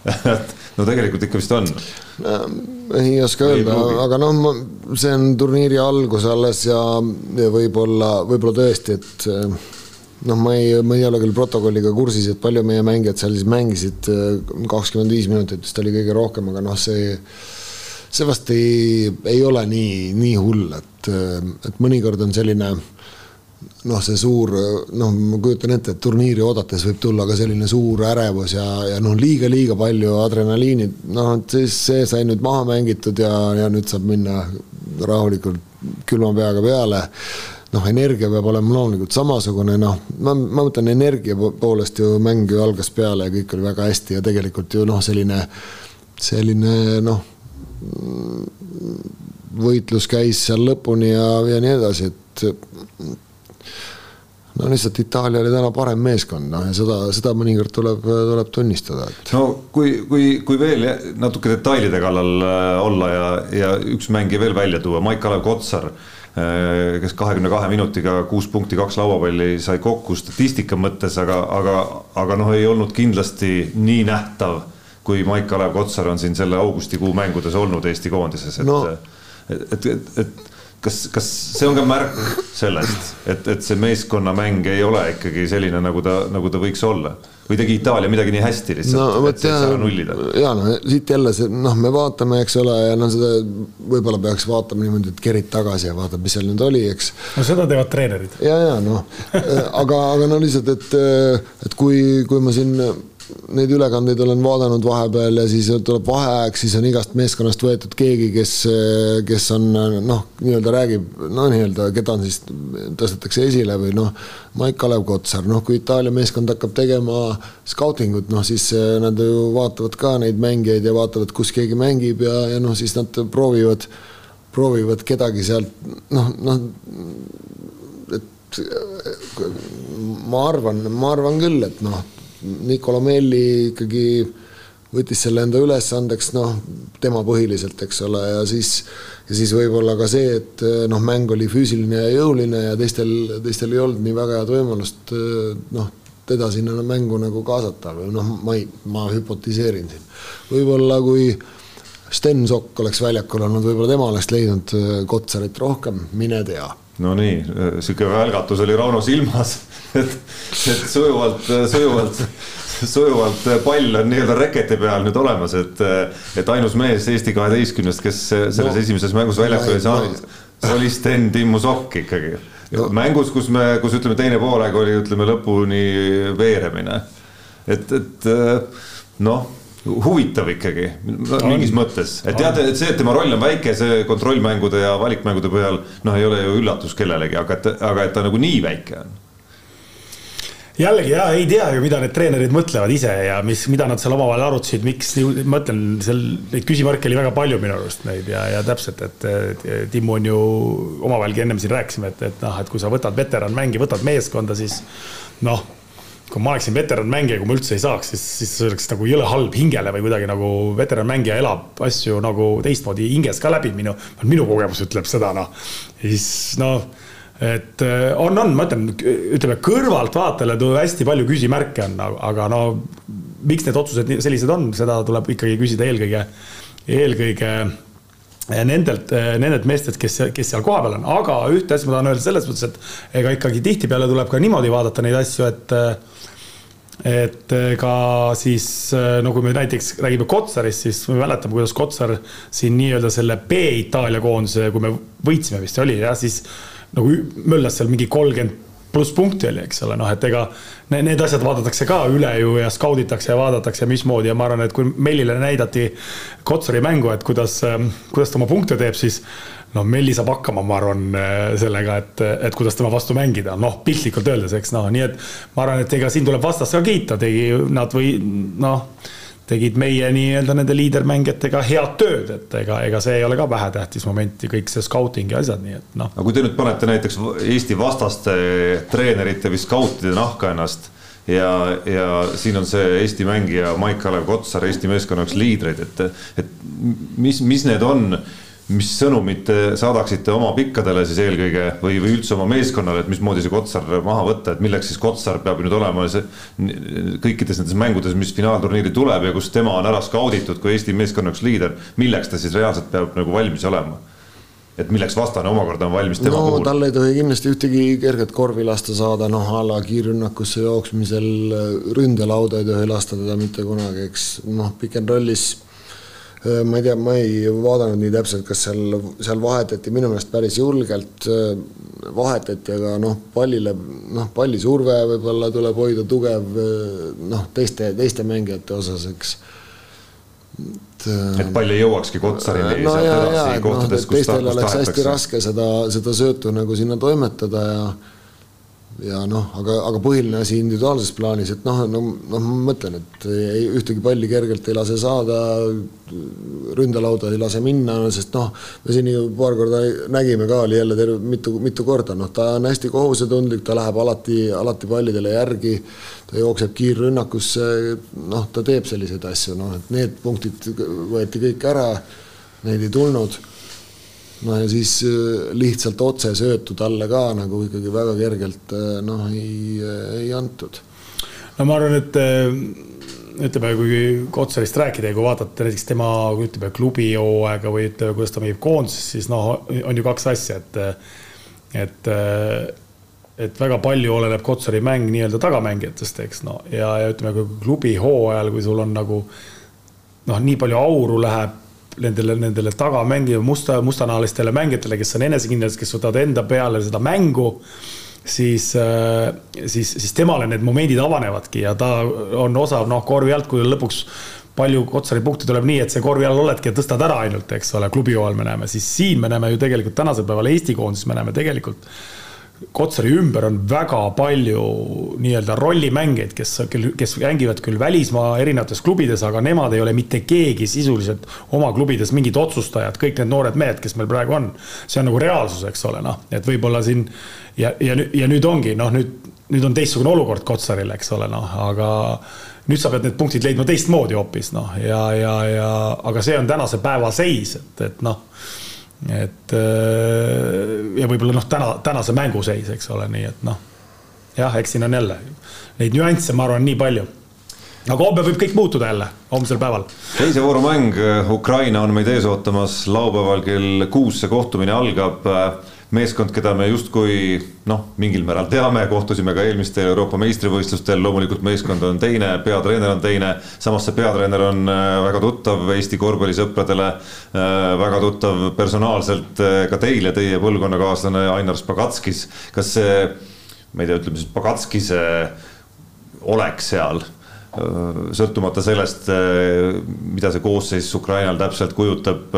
Speaker 1: et no tegelikult ikka vist on.
Speaker 2: ei oska öelda, aga noh, see on turniiri algus alles ja, ja võib-olla, võib-olla tõesti, et noh, ma ei, ma ei ole küll protokolliga kursis, et palju meie mängijad seal siis mängisid, kakskümmend viis minutit vist oli kõige rohkem, aga noh, see see vast ei, ei ole nii, nii hull, et, et mõnikord on selline noh, see suur, noh, ma kujutan ette, et turniiri oodates võib tulla ka selline suur ärevus ja, ja noh, liiga-liiga palju adrenaliini, noh, et siis see sai nüüd maha mängitud ja, ja nüüd saab minna rahulikult külma peaga peale noh, energia peab olema loomulikult samasugune, noh, ma, ma mõtlen energia poolest ju mäng ju algas peale ja kõik oli väga hästi ja tegelikult ju noh, selline, selline noh, võitlus käis seal lõpuni ja, ja nii edasi, et no lihtsalt Itaalia oli täna parem meeskond, noh ja seda, seda mõnikord tuleb, tuleb tunnistada,
Speaker 1: et. no kui, kui, kui veel natuke detailide kallal äh, olla ja, ja üks mängija veel välja tuua, Maik-Kalev Kotsar Äh, kes kahekümne kahe minutiga kuus punkti, kaks lauapalli sai kokku statistika mõttes, aga, aga, aga noh, ei olnud kindlasti nii nähtav, kui Maik-Kalev Kotsar on siin selle augustikuu mängudes olnud Eesti koondises, et no. et, et, et, et kas, kas see on ka märk sellest, et, et see meeskonnamäng ei ole ikkagi selline, nagu ta, nagu ta võiks olla? või tegi Itaalia midagi nii hästi lihtsalt
Speaker 2: no,, et ja, nullida? ja no siit jälle see, noh, me vaatame, eks ole, ja no seda võib-olla peaks vaatama niimoodi, et kerid tagasi ja vaatab, mis seal nüüd oli, eks.
Speaker 3: no seda teevad treenerid.
Speaker 2: ja, ja noh, aga, aga no lihtsalt, et, et kui, kui ma siin neid ülekandeid olen vaadanud vahepeal ja siis tuleb vaheaeg, siis on igast meeskonnast võetud keegi, kes, kes on noh, nii-öelda räägib, no nii-öelda, keda on siis, tõstetakse esile või noh, Maik-Kalev Kotsar, noh, kui Itaalia meeskond hakkab tegema skautingut, noh siis nad ju vaatavad ka neid mängijaid ja vaatavad, kus keegi mängib ja, ja noh, siis nad proovivad, proovivad kedagi sealt noh, noh, et ma arvan, ma arvan küll, et noh Nicola Melli ikkagi võttis selle enda ülesandeks, noh, tema põhiliselt, eks ole, ja siis, ja siis võib-olla ka see, et noh, mäng oli füüsiline ja jõuline ja teistel, teistel ei olnud nii väga head võimalust noh, teda sinna mängu nagu kaasata või noh, ma ei, ma hüpotiseerin siin. võib-olla kui Sten Sokk oleks väljakul olnud, võib-olla tema oleks leidnud Kotsarit rohkem, mine tea.
Speaker 1: No nii, sihuke välgatus oli Rauno silmas et, et sujuvalt, sujuvalt, sujuvalt pall on nii-öelda reketi peal nüüd olemas, et, et ainus mees Eesti kaheteistkümnest, kes selles no, esimeses mängus väljakul ei saanud, oli Sten Timmu Sokk ikkagi. No.. mängus, kus me, kus ütleme, teine poolaeg oli, ütleme lõpuni veeremine. et, et noh huvitav ikkagi mingis mõttes, et tead, et see, et tema roll on väike, see kontrollmängude ja valikmängude põhjal noh, ei ole ju üllatus kellelegi, aga et, aga et ta nagu nii väike on.
Speaker 3: Jällegi ja ei tea ju, mida need treenerid mõtlevad ise ja mis, mida nad seal omavahel arutasid, miks, ma ütlen, seal neid küsimärke oli väga palju minu arust neid ja, ja täpselt, et Timmu on ju omavahelgi ennem siin rääkisime, et, et noh, et kui sa võtad veteranmängi, võtad meeskonda, siis noh kui ma oleksin veteranmängija, kui ma üldse ei saaks, siis, siis oleks nagu jõle halb hingele või kuidagi nagu veteranmängija elab asju nagu teistmoodi hinges ka läbi minu, minu kogemus ütleb seda noh. siis noh et on, on, ma ütlen, ütleme kõrvaltvaatajale tuleb hästi palju küsimärke on, aga no miks need otsused sellised on, seda tuleb ikkagi küsida eelkõige, eelkõige nendelt, nendelt meestelt, kes, kes seal kohapeal on, aga ühte asja ma tahan öelda selles mõttes, et ega ikkagi tihtipeale tuleb ka niimoodi vaadata neid asju, et et ka siis, no kui me näiteks räägime Kotsarist, siis me mäletame, kuidas Kotsar siin nii-öelda selle B-Itaalia koondise, kui me võitsime vist oli jah, siis nagu möllas seal mingi kolmkümmend pluss punkti oli, eks ole, noh, et ega need asjad vaadatakse ka üle ju ja skauditakse ja vaadatakse, mismoodi ja ma arvan, et kui Mellile näidati Kotsari mängu, et kuidas, kuidas ta oma punkte teeb, siis no Melli saab hakkama, ma arvan, sellega, et, et kuidas tema vastu mängida, noh, piltlikult öeldes, eks noh, nii et ma arvan, et ega siin tuleb vastast ka kiita, tegi nad või noh tegid meie nii-öelda nende liidermängijatega head tööd, et ega, ega see ei ole ka vähetähtis moment ja kõik see scouting ja asjad, nii et noh.
Speaker 1: aga kui te nüüd panete näiteks Eesti vastaste treenerite või skautide nahka ennast ja, ja siin on see Eesti mängija Maik-Kalev Kotsar, Eesti meeskonna üks liidreid, et, et mis, mis need on mis sõnumit te saadaksite oma pikkadele siis eelkõige või, või üldse oma meeskonnale, et mismoodi see Kotsar maha võtta, et milleks siis Kotsar peab nüüd olema see, kõikides nendes mängudes, mis finaalturniiri tuleb ja kus tema on ära skauditud kui Eesti meeskonna üks liider, milleks ta siis reaalselt peab nagu valmis olema? et milleks vastane omakorda on valmis tema
Speaker 2: no,
Speaker 1: puhul?
Speaker 2: tal ei tohi kindlasti ühtegi kerget korvi lasta saada, noh a la kiirrünnakusse jooksmisel, ründelauda ei tohi lasta teda mitte kunagi, eks noh, pick and rollis ma ei tea, ma ei vaadanud nii täpselt, kas seal, seal vahetati minu meelest päris julgelt äh, vahetati, aga noh, pallile, noh, pallisurve võib-olla tuleb hoida tugev äh, noh, teiste, teiste mängijate osas, eks.
Speaker 1: et, et pall ei jõuakski Kotsarini
Speaker 2: no, sealt edasi noh, kohtades, kus teistel oleks hästi raske seda, seda söötu nagu sinna toimetada ja ja noh, aga, aga põhiline asi individuaalses plaanis, et noh, no, noh, ma mõtlen, et ei, ühtegi palli kergelt ei lase saada, ründelauda ei lase minna, sest noh, me siin ju paar korda nägime ka, oli jälle terve mitu, mitu korda, noh, ta on hästi kohusetundlik, ta läheb alati, alati pallidele järgi, ta jookseb kiirrünnakusse, noh, ta teeb selliseid asju, noh, et need punktid võeti kõik ära, neid ei tulnud no ja siis äh, lihtsalt otsesöötu talle ka nagu ikkagi väga kergelt äh, noh, ei, äh, ei antud.
Speaker 3: no ma arvan, et ütleme, kui Kotsarist rääkida ja kui vaadata näiteks tema, ütleme, klubi hooaega või ütleme, kuidas ta mängib koondises, siis noh, on ju kaks asja, et, et, et väga palju oleneb Kotsari mäng nii-öelda tagamängijatest, eks no ja, ja ütleme, kui klubi hooajal, kui sul on nagu noh, nii palju auru läheb nendele, nendele tagamängija, musta, mustanahalistele mängijatele, kes on enesekindlad, kes võtavad enda peale seda mängu, siis, äh, siis, siis temale need momendid avanevadki ja ta on osav, noh, korvi alt, kui lõpuks palju Kotsari punkte tuleb nii, et see korvi all oledki ja tõstad ära ainult, eks ole, klubi hooajal me näeme, siis siin me näeme ju tegelikult tänasel päeval Eesti koondises me näeme tegelikult Kotsari ümber on väga palju nii-öelda rollimängijaid, kes, kes mängivad küll välismaa erinevates klubides, aga nemad ei ole mitte keegi sisuliselt oma klubides mingid otsustajad, kõik need noored mehed, kes meil praegu on. see on nagu reaalsus, eks ole, noh, et võib-olla siin ja, ja, ja nüüd ongi noh, nüüd, nüüd on teistsugune olukord Kotsaril, eks ole, noh, aga nüüd sa pead need punktid leidma teistmoodi hoopis noh, ja, ja, ja aga see on tänase päeva seis, et, et noh et äh, ja võib-olla noh, täna, tänase mängu seis, eks ole, nii et noh, jah, eks siin on jälle neid nüansse, ma arvan, nii palju. aga homme võib kõik muutuda jälle, homsel päeval.
Speaker 1: teise vooru mäng Ukraina on meid ees ootamas laupäeval kell kuus see kohtumine algab meeskond, keda me justkui noh, mingil määral teame, kohtusime ka eelmistel Euroopa meistrivõistlustel, loomulikult meeskond on teine, peatreener on teine. samas see peatreener on äh, väga tuttav Eesti korvpallisõpradele, äh, väga tuttav personaalselt äh, ka teile, teie põlvkonnakaaslane Ainar Spagatskis. kas see, ma ei tea, ütleme siis Spagatskise olek seal sõltumata sellest, mida see koosseis Ukrainal täpselt kujutab,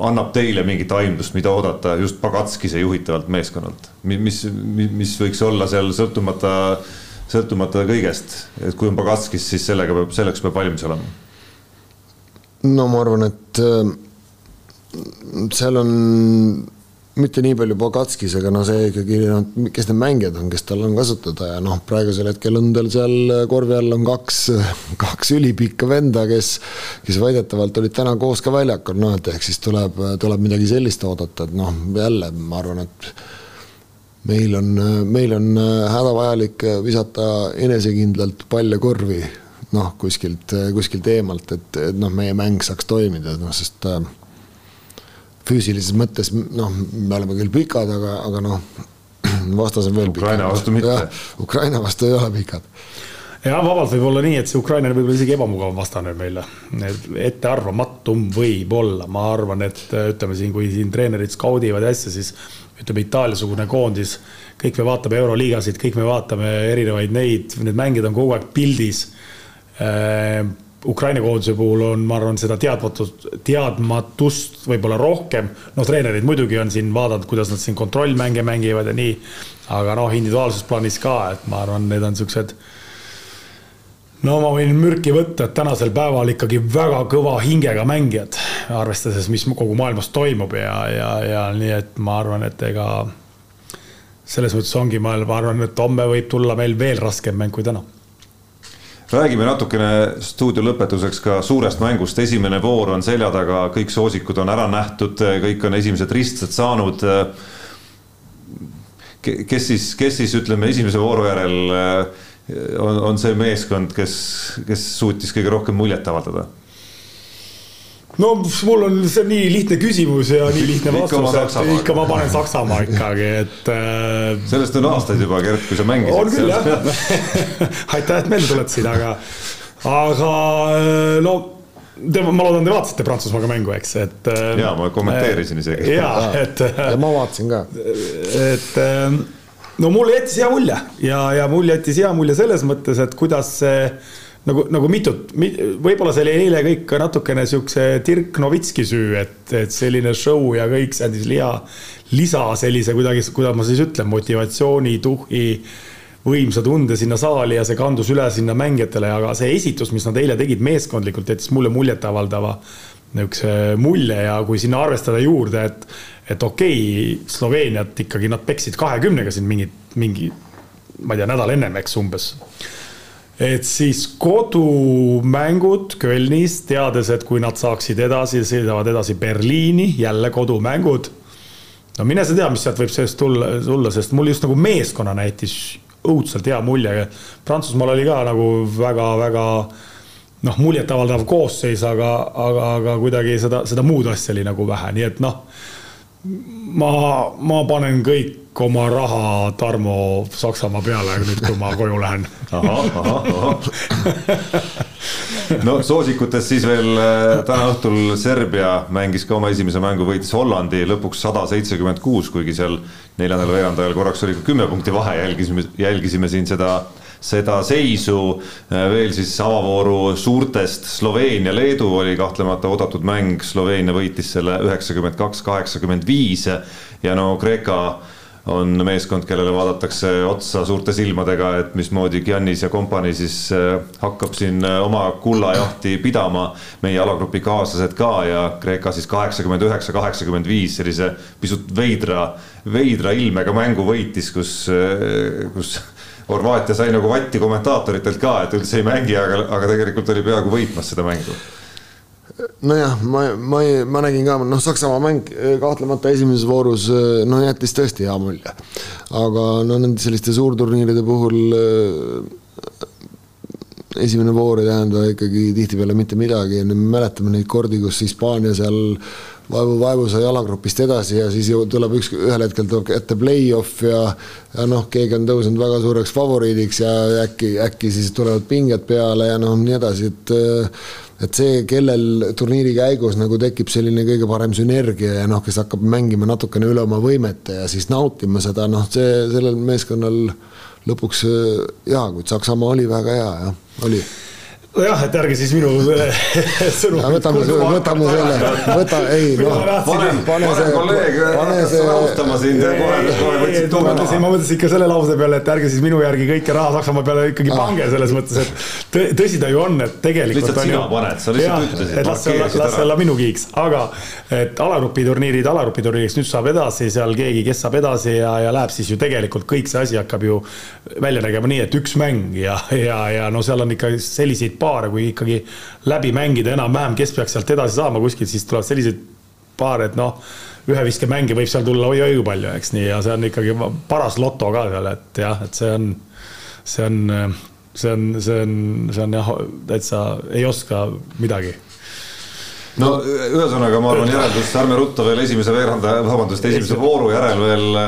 Speaker 1: annab teile mingit aimdust, mida oodata just Pagatskise juhitavalt meeskonnalt, mis, mis, mis võiks olla seal sõltumata, sõltumata kõigest, et kui on Pagatskis, siis sellega peab, selleks peab valmis olema?
Speaker 2: no ma arvan, et äh, seal on mitte nii palju Bogatskis, aga no see ikkagi noh, kes need mängijad on, kes tal on kasutada ja noh, praegusel hetkel on tal seal korvi all on kaks, kaks ülipikka venda, kes, kes väidetavalt olid täna koos ka väljakul, noh et ehk siis tuleb, tuleb midagi sellist oodata, et noh, jälle ma arvan, et meil on, meil on hädavajalik visata enesekindlalt palle korvi, noh, kuskilt, kuskilt eemalt, et, et noh, meie mäng saaks toimida, noh, sest äh, füüsilises mõttes noh, me oleme küll pikad, aga, aga noh, vastas on veel
Speaker 1: pikad. Ukraina vastu mitte.
Speaker 2: Ukraina vastu ei ole pikad
Speaker 3: ja vabalt võib olla nii, et see Ukraina on võib-olla isegi ebamugav vastane meile. ettearvamatum võib-olla, ma arvan, et ütleme siin, kui siin treenerid skaudivad ja asja, siis ütleme Itaalia-sugune koondis, kõik me vaatame euroliigasid, kõik me vaatame erinevaid neid, need mängijad on kogu aeg pildis äh, Ukraina koondise puhul on, ma arvan, seda teadmatust, teadmatust võib-olla rohkem. noh, treenerid muidugi on siin vaadanud, kuidas nad siin kontrollmänge mängivad ja nii. aga noh, individuaalses plaanis ka, et ma arvan, need on siuksed no ma võin mürki võtta, et tänasel päeval ikkagi väga kõva hingega mängijad, arvestades, mis kogu maailmas toimub ja, ja, ja nii, et ma arvan, et ega selles mõttes ongi, ma arvan, et homme võib tulla meil veel raskem mäng kui täna
Speaker 1: räägime natukene stuudio lõpetuseks ka suurest mängust, esimene voor on selja taga, kõik soosikud on ära nähtud, kõik on esimesed ristlased saanud. kes siis, kes siis ütleme esimese vooru järel on, on see meeskond, kes, kes suutis kõige rohkem muljet avaldada?
Speaker 3: No mul on see nii lihtne küsimus ja nii lihtne vastus, et ikka ma panen Saksamaa ikkagi, et äh....
Speaker 1: sellest on aastaid juba, Gert, kui sa mängisid.
Speaker 3: on küll jah aitäh, et meelde tuletasid, aga, aga äh, no te, ma loodan, te vaatasite Prantsusmaaga mängu, eks, et.
Speaker 1: Äh, ja ma kommenteerisin isegi.
Speaker 3: ja, et.
Speaker 2: ja ma vaatasin ka.
Speaker 3: et äh, no mulle jättis hea mulje ja, ja mul jättis hea mulje selles mõttes, et kuidas see nagu, nagu mitut, võib-olla see oli eile kõik natukene siukse Dirk Novitski süü, et, et selline show ja kõik see andis liha, lisa sellise kuidagi, kuidas ma siis ütlen, motivatsiooni, tuhhi, võimsa tunde sinna saali ja see kandus üle sinna mängijatele, aga see esitus, mis nad eile tegid meeskondlikult, jättis mulle muljetavaldava niisuguse mulje ja kui sinna arvestada juurde, et et okei Sloveeniat ikkagi nad peksid kahekümnega siin mingit, mingi, ma ei tea, nädal ennem, eks umbes. Et siis kodumängud Kölnis, teades, et kui nad saaksid edasi, sõidavad edasi Berliini, jälle kodumängud. no mine sa tea, mis sealt võib sellest tulla, tulla, sest mul just nagu meeskonnana jättis õudselt hea mulje. Prantsusmaal oli ka nagu väga-väga noh, muljetavaldav koosseis, aga, aga, aga kuidagi seda, seda muud asja oli nagu vähe, nii et noh ma, ma panen kõik oma raha Tarmo Saksamaa peale nüüd, kui ma koju lähen.
Speaker 1: no soosikutes siis veel äh, täna õhtul Serbia mängis ka oma esimese mängu, võitis Hollandi lõpuks sada seitsekümmend kuus, kuigi seal neljandal veerandajal korraks oli ka kümme punkti vahe, jälgisime, jälgisime siin seda seda seisu äh, veel siis avavooru suurtest Sloveenia-Leedu oli kahtlemata oodatud mäng, Sloveenia võitis selle üheksakümmend kaks, kaheksakümmend viis ja no Kreeka on meeskond, kellele vaadatakse otsa suurte silmadega, et mismoodi Giannis ja kompanii siis äh, hakkab siin äh, oma kullajahti pidama. meie alagrupi kaaslased ka ja Kreeka siis kaheksakümmend üheksa, kaheksakümmend viis sellise pisut veidra, veidra ilmega mängu võitis, kus, kus Horvaatia sai nagu vatti kommentaatoritelt ka, et üldse ei mängi, aga, aga tegelikult oli peaaegu võitmas seda mängu
Speaker 2: nojah, ma, ma ma nägin ka, noh, Saksamaa mäng kahtlemata esimeses voorus no jättis tõesti hea mulje. aga no nende selliste suurturniiride puhul eh, esimene voor ei tähenda ikkagi tihtipeale mitte midagi, me mäletame neid kordi, kus Hispaania seal vaevu, vaevu sai jalagrupist edasi ja siis ju tuleb üks, ühel hetkel tuleb ette play-off ja ja noh, keegi on tõusnud väga suureks favoriidiks ja äkki, äkki siis tulevad pinged peale ja noh, nii edasi, et et see, kellel turniiri käigus nagu tekib selline kõige parem sünergia ja noh, kes hakkab mängima natukene üle oma võimete ja siis nautima seda, noh, see sellel meeskonnal lõpuks jaa, kuid Saksamaa oli väga hea, jah, oli
Speaker 3: nojah, et ärge siis minu
Speaker 2: sõnu. võtame, võtame selle, võta, ei noh.
Speaker 1: pane, pane see, pane see. rahustama sind ja kohe, kohe võtsid
Speaker 3: maha. ma mõtlesin ikka selle lause peale, et ärge siis minu järgi kõike raha Saksamaa peale ikkagi ah. pange selles mõttes, et tõsi ta ju on, et tegelikult.
Speaker 1: lihtsalt sina paned, sa lihtsalt ütlesid.
Speaker 3: et las see, las see olla minu kiiks, aga et alagrupi turniirid alagrupi turniiriks, nüüd saab edasi seal keegi, kes saab edasi ja, ja läheb siis ju tegelikult kõik see asi hakkab ju välja nägema nii, et üks mäng ja, ja, ja no seal on ikka selliseid paare, kui ikkagi läbi mängida enam-vähem, kes peaks sealt edasi saama kuskilt, siis tulevad sellised paar, et noh, ühe viskemänge võib seal tulla oi-oi kui palju, eks nii, ja see on ikkagi paras loto ka seal, et jah, et see on, see on, see on, see on, see on jah, täitsa ei oska midagi
Speaker 1: no ühesõnaga, ma arvan, järeldus, ärme rutta veel esimese veeranda, vabandust, esimese vooru järel veel,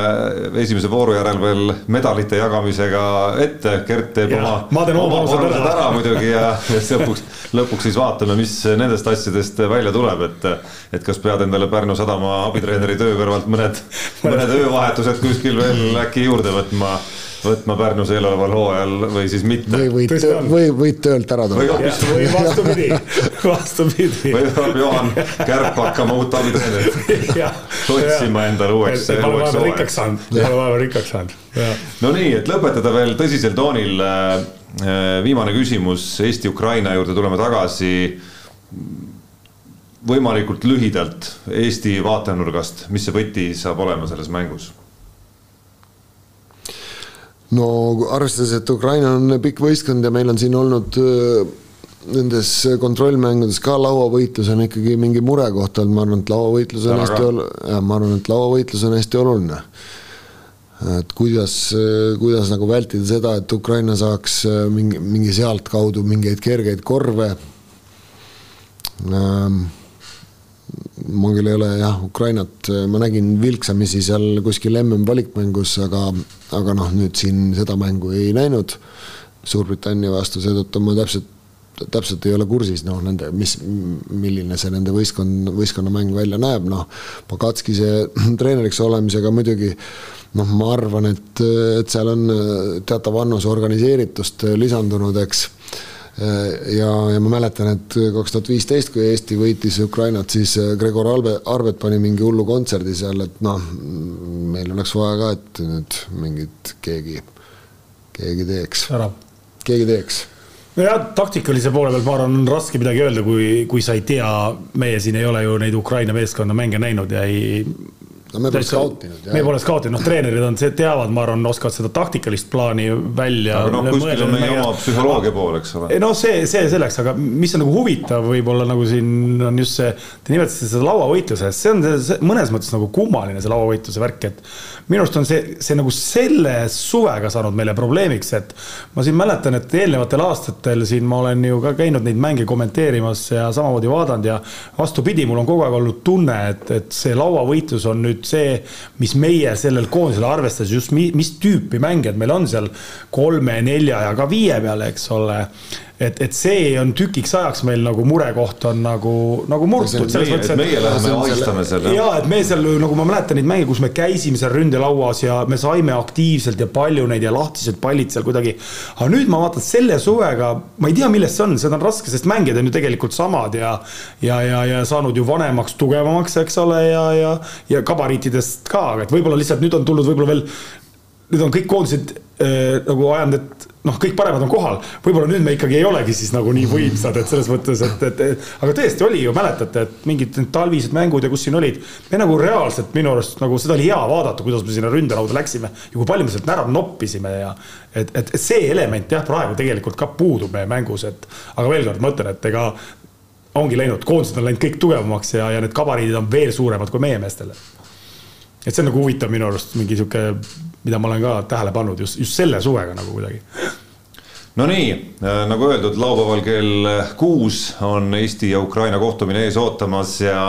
Speaker 1: esimese vooru järel veel medalite jagamisega ette. Gert teeb ja, oma, oma panused ära, ära muidugi ja, ja lõpuks, lõpuks siis vaatame, mis nendest asjadest välja tuleb, et, et kas pead endale Pärnu sadama abitreeneri töö kõrvalt mõned, mõned öövahetused kuskil veel äkki juurde võtma võtma Pärnus eeloleval hooajal või siis mitte.
Speaker 2: või võid, või võid töölt ära
Speaker 3: tulla. või vastupidi, vastupidi.
Speaker 1: või peab Juhan Kärp hakkama uut abitreenerit otsima endale uueks.
Speaker 3: me oleme vahepeal rikkaks saanud, me oleme vahepeal rikkaks saanud.
Speaker 1: no nii, et lõpetada veel tõsisel toonil. Äh, viimane küsimus Eesti-Ukraina juurde tuleme tagasi võimalikult lühidalt Eesti vaatenurgast, mis see võti saab olema selles mängus
Speaker 2: no arvestades, et Ukraina on pikk võistkond ja meil on siin olnud nendes kontrollmängudes ka lauavõitlus on ikkagi mingi murekoht olnud, ma arvan, et lauavõitlus on hästi ol-, ma arvan, et lauavõitlus on hästi oluline. et kuidas, kuidas nagu vältida seda, et Ukraina saaks mingi, mingi sealtkaudu mingeid kergeid korve ähm, ma küll ei ole jah, Ukrainat, ma nägin vilksamisi seal kuskil MM-valikmängus, aga, aga noh, nüüd siin seda mängu ei näinud. Suurbritannia vastu, seetõttu ma täpselt, täpselt ei ole kursis, noh, nende, mis, milline see nende võistkond, võistkonnamäng välja näeb, noh, Pagatski see treeneriks olemisega muidugi noh, ma arvan, et, et seal on teatav annus organiseeritust lisandunud, eks ja, ja ma mäletan, et kaks tuhat viisteist, kui Eesti võitis Ukrainat, siis äh, Gregor Albe, Arbet pani mingi hullu kontserdi seal, et noh, meil oleks vaja ka, et nüüd mingit keegi, keegi teeks. keegi teeks
Speaker 3: nojah, taktikalise poole pealt ma arvan, on raske midagi öelda, kui, kui sa ei tea, meie siin ei ole ju neid Ukraina meeskonna mänge näinud ja ei
Speaker 2: no me pole skautinud.
Speaker 3: me pole skautinud, noh, treenerid on, teavad, ma arvan, oskavad seda taktikalist plaani välja.
Speaker 1: aga noh, kuskil on meie oma psühholoogia pool, eks ole.
Speaker 3: no see, see selleks, aga mis on nagu huvitav, võib-olla nagu siin on just see, te nimetasite seda lauavõitluse, see on see, see, mõnes mõttes nagu kummaline, see lauavõitluse värk, et minu arust on see, see nagu selle suvega saanud meile probleemiks, et ma siin mäletan, et eelnevatel aastatel siin ma olen ju ka käinud neid mänge kommenteerimas ja samamoodi vaadanud ja vastupidi, mul on kogu aeg olnud tunne, et, et see lauavõitlus on nüüd see, mis meie sellel koondisel arvestades just mi, mis tüüpi mängijad meil on seal kolme, nelja ja ka viie peale, eks ole et, et see on tükiks ajaks meil nagu murekoht on nagu, nagu murtud.
Speaker 1: meie, et meie läheme ja ahistame selle.
Speaker 3: ja et me seal nagu ma mäletan neid mänge, kus me käisime seal ründelauas ja me saime aktiivselt ja palju neid ja lahtised pallid seal kuidagi. aga nüüd ma vaatan selle suvega, ma ei tea, milles see on, seda on raske, sest mängijad on ju tegelikult samad ja. ja, ja, ja saanud ju vanemaks, tugevamaks, eks ole, ja, ja, ja gabariitidest ka, aga et võib-olla lihtsalt nüüd on tulnud võib-olla veel. nüüd on kõik koondised nagu ajanud, et noh, kõik paremad on kohal, võib-olla nüüd me ikkagi ei olegi siis nagu nii võimsad, et selles mõttes, et, et, et aga tõesti oli ju, mäletate, et mingid talvised mängud ja kus siin olid, me nagu reaalselt minu arust nagu seda oli hea vaadata, kuidas me sinna ründelauda läksime ja kui palju me sealt ära noppisime ja et, et, et see element jah, praegu tegelikult ka puudub meie mängus, et aga veel kord ma ütlen, et ega ongi läinud, koondised on läinud kõik tugevamaks ja, ja need gabariidid on veel suuremad kui meie meestel. et see on nagu huvitav minu arust mingi sihuke mida ma olen ka tähele pannud just, just selle suvega nagu kuidagi.
Speaker 1: Nonii, äh, nagu öeldud, laupäeval kell kuus on Eesti ja Ukraina kohtumine ees ootamas ja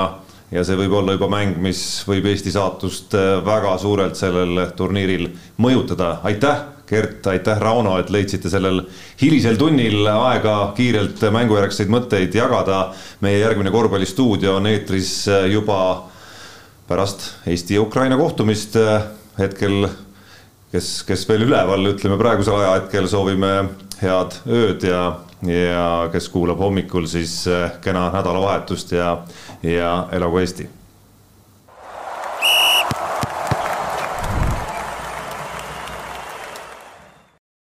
Speaker 1: ja see võib olla juba mäng, mis võib Eesti saatust äh, väga suurelt sellel turniiril mõjutada. aitäh, Gert, aitäh, Rauno, et leidsite sellel hilisel tunnil aega kiirelt mängujärgseid mõtteid jagada. meie järgmine korvpallistuudio on eetris äh, juba pärast Eesti ja Ukraina kohtumist. hetkel kes, kes veel üleval, ütleme praegusel ajahetkel soovime head ööd ja, ja kes kuulab hommikul, siis eh, kena nädalavahetust ja, ja elagu Eesti